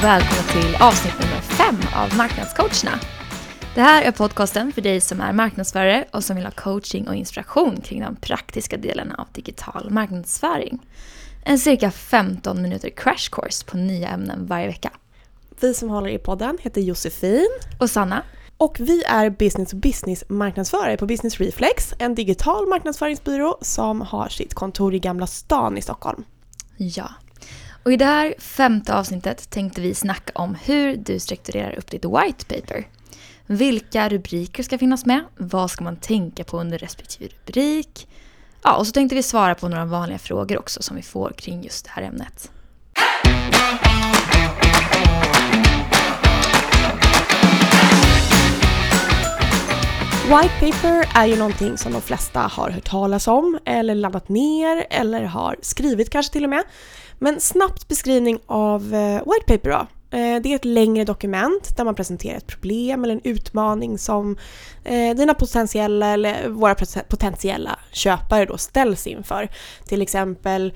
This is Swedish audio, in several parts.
och välkomna till avsnitt nummer fem av Marknadscoacherna. Det här är podcasten för dig som är marknadsförare och som vill ha coaching och inspiration kring de praktiska delarna av digital marknadsföring. En cirka 15 minuter crash course på nya ämnen varje vecka. Vi som håller i podden heter Josefin. Och Sanna. Och vi är business business marknadsförare på Business Reflex, en digital marknadsföringsbyrå som har sitt kontor i Gamla stan i Stockholm. Ja. Och i det här femte avsnittet tänkte vi snacka om hur du strukturerar upp ditt white paper. Vilka rubriker ska finnas med? Vad ska man tänka på under respektive rubrik? Ja, och så tänkte vi svara på några vanliga frågor också som vi får kring just det här ämnet. White paper är ju någonting som de flesta har hört talas om eller laddat ner eller har skrivit kanske till och med. Men snabbt beskrivning av eh, white paper då. Eh, det är ett längre dokument där man presenterar ett problem eller en utmaning som eh, dina potentiella eller våra potentiella köpare då ställs inför. Till exempel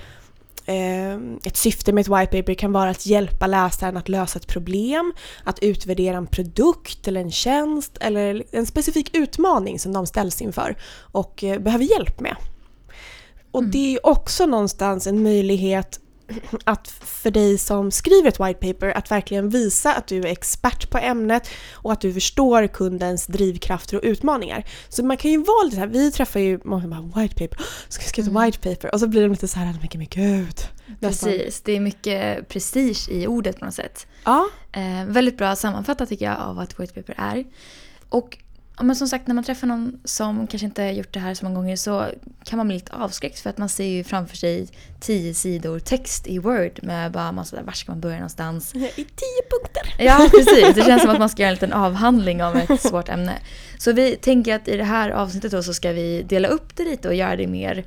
ett syfte med ett white paper kan vara att hjälpa läsaren att lösa ett problem, att utvärdera en produkt eller en tjänst eller en specifik utmaning som de ställs inför och behöver hjälp med. Och mm. det är också någonstans en möjlighet att för dig som skriver ett white paper att verkligen visa att du är expert på ämnet och att du förstår kundens drivkrafter och utmaningar. Så man kan ju vara lite så här, vi träffar ju många bara white paper, ska jag skriva ett mm. white paper? Och så blir de lite så här, men gud. Precis, det är mycket prestige i ordet på något sätt. Ja. Eh, väldigt bra sammanfattat tycker jag av vad ett white paper är. Och men som sagt, när man träffar någon som kanske inte gjort det här så många gånger så kan man bli lite avskräckt för att man ser ju framför sig tio sidor text i Word med bara massa, var ska man börja någonstans? I tio punkter! Ja, precis. Det känns som att man ska göra en liten avhandling av ett svårt ämne. Så vi tänker att i det här avsnittet då så ska vi dela upp det lite och göra det mer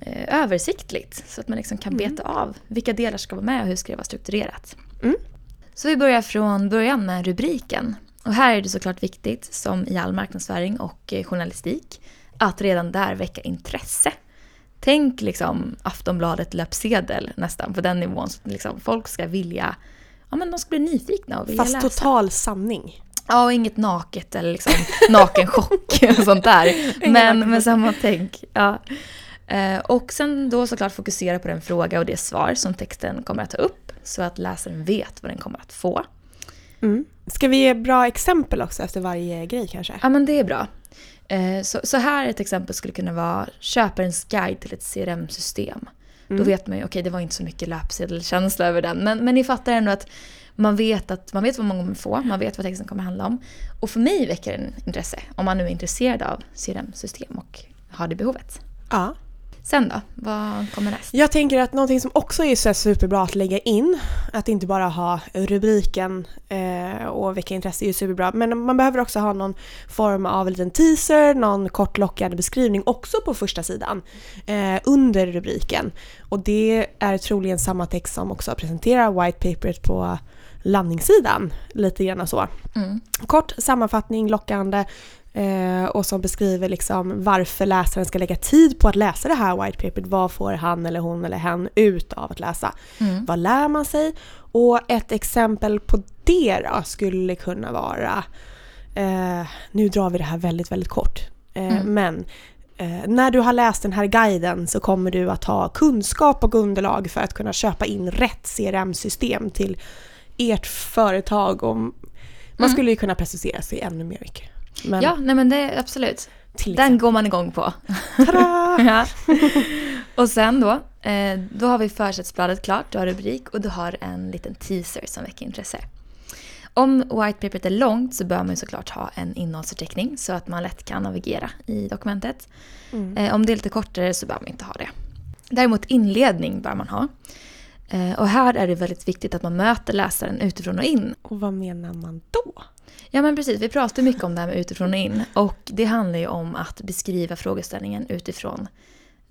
eh, översiktligt. Så att man liksom kan beta mm. av vilka delar ska vara med och hur ska det vara strukturerat. Mm. Så vi börjar från början med rubriken. Och här är det såklart viktigt, som i all marknadsföring och eh, journalistik, att redan där väcka intresse. Tänk liksom Aftonbladet löpsedel nästan på den nivån. Så liksom folk ska vilja, ja men de ska bli nyfikna och vilja Fast läsa. total sanning. Ja, och inget naket eller liksom nakenchock och sånt där. Men med samma tänk. Ja. Eh, och sen då såklart fokusera på den fråga och det svar som texten kommer att ta upp. Så att läsaren vet vad den kommer att få. Mm. Ska vi ge bra exempel också efter varje grej kanske? Ja men det är bra. Eh, så, så här ett exempel skulle kunna vara köparens guide till ett CRM-system. Mm. Då vet man ju, okej okay, det var inte så mycket löpsedelkänsla över den. Men, men ni fattar ändå att man vet, att man vet vad man kommer få, man vet vad texten kommer handla om. Och för mig väcker det intresse, om man nu är intresserad av CRM-system och har det behovet. Ja. Sen då? Vad kommer näst? Jag tänker att någonting som också är så superbra att lägga in, att inte bara ha rubriken eh, och väcka intresse är ju superbra, men man behöver också ha någon form av en liten teaser, någon kort lockande beskrivning också på första sidan eh, under rubriken. Och det är troligen samma text som också presenterar white paperet på landningssidan. Lite grann så. Mm. Kort sammanfattning, lockande, och som beskriver liksom varför läsaren ska lägga tid på att läsa det här white paperet. Vad får han eller hon eller hen ut av att läsa? Mm. Vad lär man sig? Och ett exempel på det då skulle kunna vara, eh, nu drar vi det här väldigt, väldigt kort, eh, mm. men eh, när du har läst den här guiden så kommer du att ha kunskap och underlag för att kunna köpa in rätt CRM-system till ert företag. Och man mm. skulle ju kunna precisera sig ännu mer mycket. Men, ja, nej men det absolut. Den går man igång på. ja. Och sen då, eh, då har vi försättsbladet klart, du har rubrik och du har en liten teaser som väcker intresse. Om whitepaperet är långt så bör man såklart ha en innehållsförteckning så att man lätt kan navigera i dokumentet. Mm. Eh, om det är lite kortare så bör man inte ha det. Däremot inledning bör man ha. Eh, och här är det väldigt viktigt att man möter läsaren utifrån och in. Och vad menar man då? Ja men precis, vi pratar mycket om det här med utifrån och in. Och det handlar ju om att beskriva frågeställningen utifrån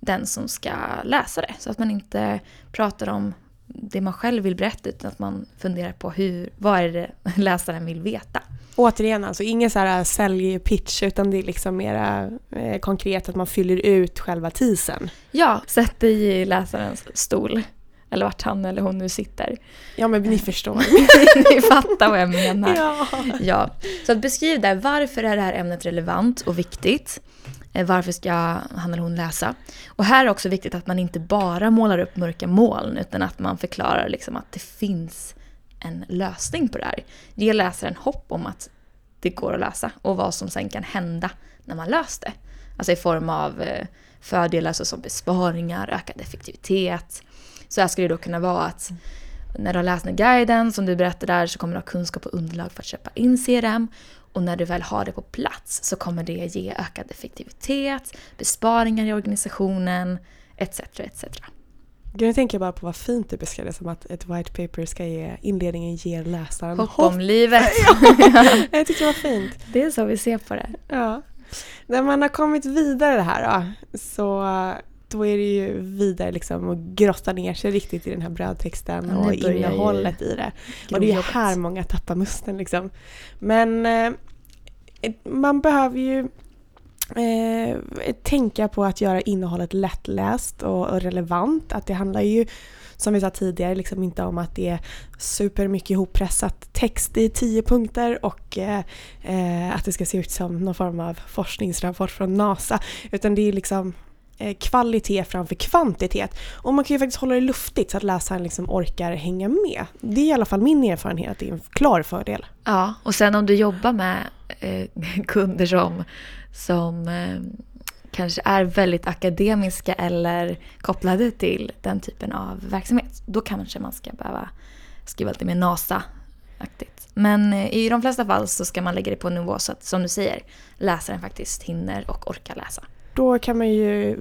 den som ska läsa det. Så att man inte pratar om det man själv vill berätta utan att man funderar på hur, vad är det läsaren vill veta. Återigen alltså, ingen så här säljpitch utan det är liksom mera eh, konkret att man fyller ut själva teasern. Ja, sätt dig i läsarens stol. Eller vart han eller hon nu sitter. Ja men ni förstår. Ni fattar vad jag menar. ja. Ja, så att beskriv där varför är det här ämnet relevant och viktigt. Eh, Varför ska han eller hon läsa? Och här är det också viktigt att man inte bara målar upp mörka moln utan att man förklarar liksom att det finns en lösning på det här. Ge läsaren hopp om att det går att lösa och vad som sen kan hända när man löst det. Alltså i form av eh, fördelar såsom besparingar, ökad effektivitet. Så här skulle det då kunna vara att när du har läst den guiden som du berättar där så kommer du ha kunskap och underlag för att köpa in CRM. Och när du väl har det på plats så kommer det ge ökad effektivitet, besparingar i organisationen, etc. etc. Nu tänker jag bara på vad fint du beskrev det som att ett white paper ska ge, inledningen ger läsaren Hopp om livet. Jag tyckte det var fint. Det är så vi ser på det. Ja. När man har kommit vidare här då, så då är det ju vidare liksom att grotta ner sig riktigt i den här brödtexten och innehållet i det. Och det är här många tappar musten liksom. Men eh, man behöver ju eh, tänka på att göra innehållet lättläst och, och relevant. Att det handlar ju, som vi sa tidigare, liksom inte om att det är supermycket ihoppressat text i tio punkter och eh, eh, att det ska se ut som någon form av forskningsrapport från NASA. Utan det är liksom Eh, kvalitet framför kvantitet. Och man kan ju faktiskt hålla det luftigt så att läsaren liksom orkar hänga med. Det är i alla fall min erfarenhet att det är en klar fördel. Ja, och sen om du jobbar med eh, kunder som, som eh, kanske är väldigt akademiska eller kopplade till den typen av verksamhet. Då kanske man ska behöva skriva lite mer NASA-aktigt. Men eh, i de flesta fall så ska man lägga det på en nivå så att, som du säger, läsaren faktiskt hinner och orkar läsa. Då kan man ju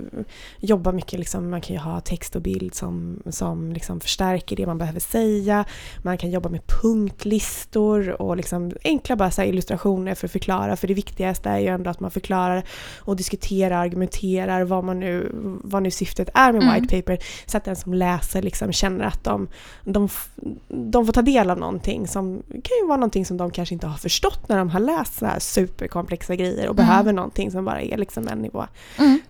jobba mycket, liksom, man kan ju ha text och bild som, som liksom förstärker det man behöver säga. Man kan jobba med punktlistor och liksom enkla bara så illustrationer för att förklara. För det viktigaste är ju ändå att man förklarar och diskuterar, argumenterar vad, man nu, vad nu syftet är med Mm. white paper. Så att den som läser liksom känner att de, de, de får ta del av någonting som kan ju vara någonting som de kanske inte har förstått när de har läst så här superkomplexa grejer och Mm. behöver någonting som bara är liksom en nivå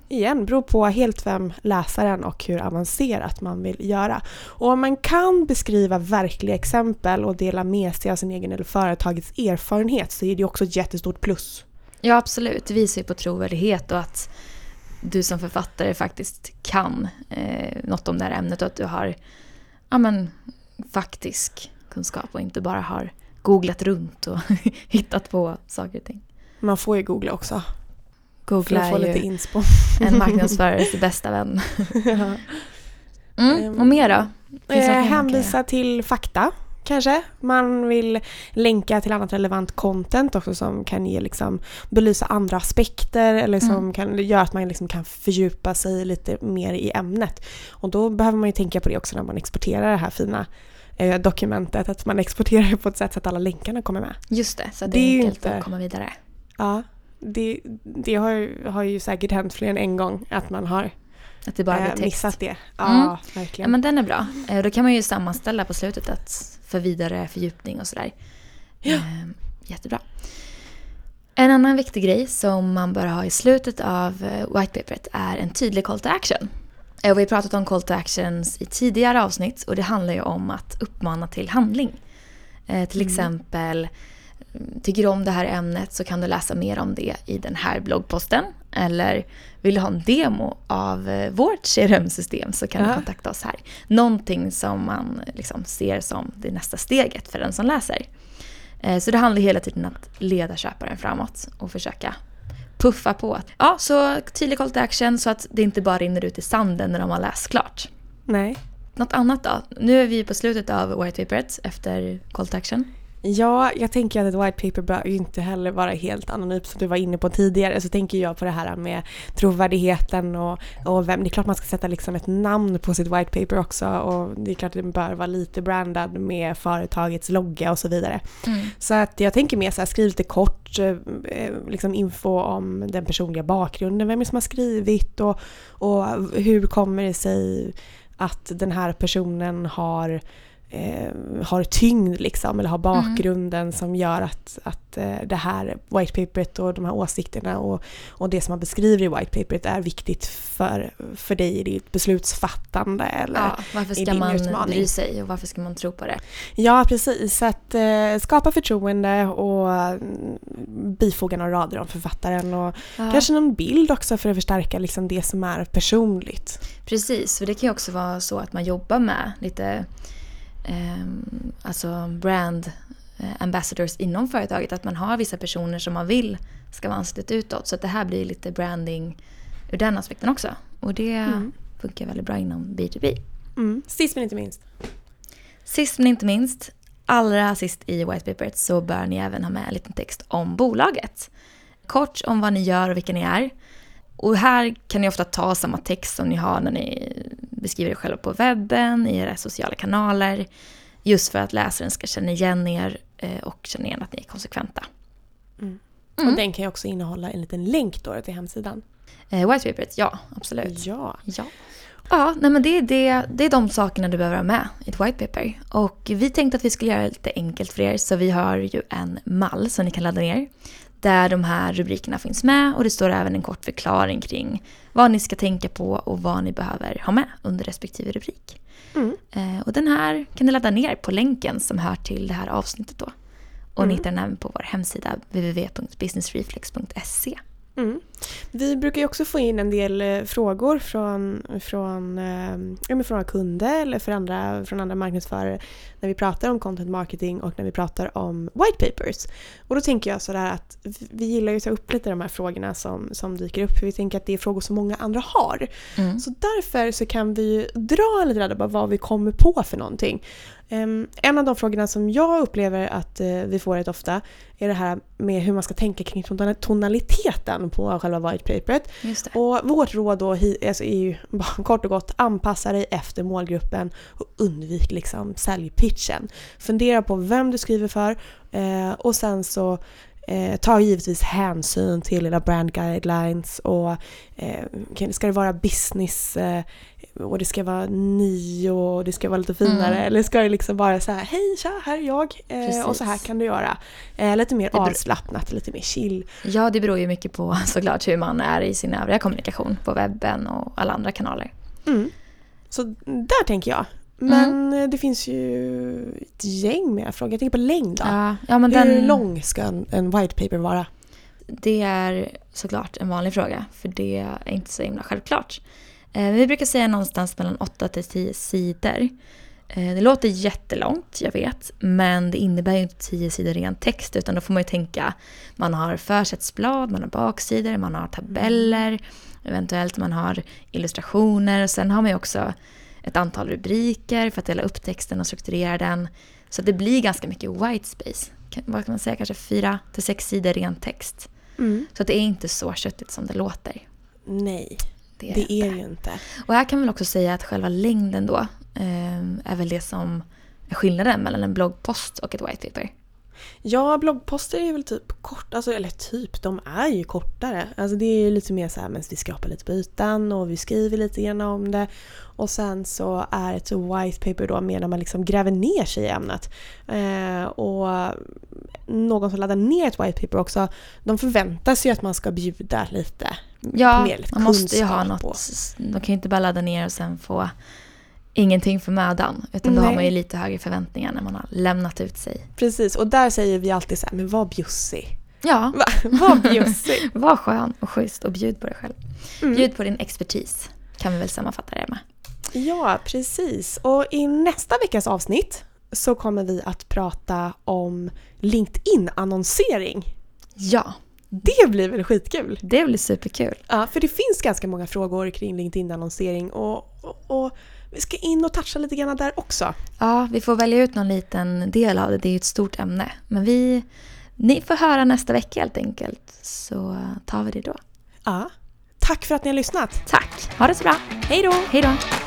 igen, beror på helt vem läsaren och hur avancerat man vill göra. Och om man kan beskriva verkliga exempel och dela med sig av sin egen eller företagets erfarenhet så är det också ett jättestort plus. Ja, absolut. Det visar ju på trovärdighet och att du som författare faktiskt kan eh, något om det här ämnet och att du har ja, men, faktisk kunskap och inte bara har googlat runt och hittat på saker och ting. Man får ju googla också Googla är lite ju en marknadsförares bästa vän. Mm, och mer då? Finns eh, hänvisa till fakta kanske. Man vill länka till annat relevant content också som kan ge liksom, belysa andra aspekter eller som Mm. kan göra att man liksom kan fördjupa sig lite mer i ämnet. Och då behöver man ju tänka på det också när man exporterar det här fina eh, dokumentet, att man exporterar det på ett sätt så att alla länkarna kommer med. Just det, så det Det är enkelt inte- att komma vidare. Ja, det, det har, ju, har ju säkert hänt fler än en gång att man har Att det bara eh, missat det. Ja, Mm. Ja, verkligen. men den är bra. Eh, Då kan man ju sammanställa på slutet att för vidare fördjupning och sådär. Ja. Eh, Jättebra. En annan viktig grej som man bör ha i slutet av eh, whitepaperet är en tydlig call to action. Eh, och Vi har pratat om call to actions i tidigare avsnitt och det handlar ju om att uppmana till handling. Eh, till Mm. exempel, tycker du om det här ämnet så kan du läsa mer om det i den här bloggposten. Eller vill du ha en demo av eh, vårt CRM-system så kan du Ja. kontakta oss här. Någonting som man liksom ser som det nästa steget för den som läser. Eh, Så det handlar hela tiden om att leda köparen framåt och försöka puffa på. Ja, så tydlig call to action så att det inte bara rinner ut i sanden när de har läst klart. Nej. Något annat då? Nu är vi på slutet av whitepaperet efter call to action. Ja, jag tänker att ett white paper bör ju inte heller vara helt anonymt som du var inne på tidigare. Så tänker jag på det här med trovärdigheten och, och vem. Det är klart man ska sätta liksom ett namn på sitt white paper också och det är klart att den bör vara lite brandad med företagets logga och så vidare. Så att jag tänker mer så här, skriv lite kort eh, liksom info om den personliga bakgrunden, vem är det som har skrivit och, och hur kommer det sig att den här personen har eh, har tyngd liksom, eller har bakgrunden mm. som gör att, att eh, det här white paperet och de här åsikterna och, och det som man beskriver i white paperet är viktigt för, för dig i ditt beslutsfattande eller ja, Varför ska man utmaning. bry sig och varför ska man tro på det? Ja, precis. Att eh, skapa förtroende och mm, bifoga några rader om författaren och ja. kanske någon bild också för att förstärka liksom, det som är personligt. Precis, för det kan ju också vara så att man jobbar med lite alltså brand eh, ambassadors inom företaget. Att man har vissa personer som man vill ska vara anslutet utåt. Så det här blir lite branding ur den aspekten också. Och det mm. funkar väldigt bra inom B2B. Mm. Sist men inte minst. Sist men inte minst, allra sist i white paperet så bör ni även ha med en liten text om bolaget. Kort om vad ni gör och vilka ni är. Och här kan ni ofta ta samma text som ni har när ni beskriver er själva på webben, i era sociala kanaler. Just för att läsaren ska känna igen er eh, och känna igen att ni är konsekventa. Mm. Mm. Och den kan ju också innehålla en liten länk då till hemsidan. Eh, whitepaperet, ja absolut. Ja. ja. Ja, nej men det, det, det är de sakerna du behöver ha med i ett whitepaper. Och vi tänkte att vi skulle göra det lite enkelt för er så vi har ju en mall som ni kan ladda ner där de här rubrikerna finns med och det står även en kort förklaring kring vad ni ska tänka på och vad ni behöver ha med under respektive rubrik. Mm. Eh, och den här kan ni ladda ner på länken som hör till det här avsnittet då. Och mm. ni hittar den även på vår hemsida www.businessreflex.se. Mm. Vi brukar ju också få in en del eh, frågor från, från, äh, från kunder eller för andra, från andra marknadsförare när vi pratar om content marketing och när vi pratar om white papers. Och då tänker jag sådär att vi gillar ju att ta upp lite de här frågorna som, som dyker upp för vi tänker att det är frågor som många andra har. Mm. Så därför så kan vi dra lite på vad vi kommer på för någonting. Um, en av de frågorna som jag upplever att uh, vi får rätt ofta är det här med hur man ska tänka kring tonaliteten på själva white paperet. Och vårt råd då alltså är ju kort och gott anpassa dig efter målgruppen och undvik liksom säljpitchen. Fundera på vem du skriver för uh, och sen så Eh, ta givetvis hänsyn till era brand guidelines och eh, ska det vara business eh, och det ska vara ny och det ska vara lite finare mm. eller ska det liksom vara så här hej tja här är jag eh, och så här kan du göra. Eh, lite mer avslappnat, lite mer chill. Ja det beror ju mycket på såklart hur man är i sin övriga kommunikation på webben och alla andra kanaler. Mm. Så där tänker jag. Men mm. det finns ju ett gäng med frågor. Jag tänker på längd då. Ja, ja, Hur den... lång ska en, en white paper vara? Det är såklart en vanlig fråga för det är inte så himla självklart. Eh, vi brukar säga någonstans mellan 8 till 10 sidor. Eh, det låter jättelångt, jag vet, men det innebär ju inte 10 sidor ren text utan då får man ju tänka man har försättsblad, man har baksidor, man har tabeller, eventuellt man har illustrationer och sen har man ju också ett antal rubriker för att dela upp texten och strukturera den. Så det blir ganska mycket white space. Vad kan man säga, kanske 4 till 6 sidor ren text. Mm. Så det är inte så köttigt som det låter. Nej. Det är, det är ju inte. Och här kan man också säga att själva längden då eh, är väl det som är skillnaden mellan en bloggpost och ett white paper. Ja, bloggposter är väl typ korta, alltså, eller typ, de är ju kortare. Alltså det är ju lite mer så här, men vi skrapar lite på ytan och vi skriver lite grann om det. Och sen så är ett white paper då mer när man liksom gräver ner sig i ämnet. Eh, och någon som laddar ner ett white paper också, de förväntar sig att man ska bjuda lite Ja, man måste ju ha något. På. De kan ju inte bara ladda ner och sen få ingenting för mödan. Utan då Nej. har man ju lite högre förväntningar när man har lämnat ut sig. Precis, och där säger vi alltid så här, men var bjussig. Ja. Va, var bjussig. var skön och schysst och bjud på dig själv. Mm. Bjud på din expertis, kan vi väl sammanfatta det med. Ja, precis. Och i nästa veckas avsnitt så kommer vi att prata om LinkedIn-annonsering. Ja. Det blir väl skitkul? Det blir superkul. Ja, för det finns ganska många frågor kring LinkedIn-annonsering och, och, och, vi ska in och toucha lite grann där också. Ja, vi får välja ut någon liten del av det. Det är ju ett stort ämne. Men vi, ni får höra nästa vecka helt enkelt. Så tar vi det då. Ja. Tack för att ni har lyssnat. Tack. Ha det så bra. Hej då. Hej då.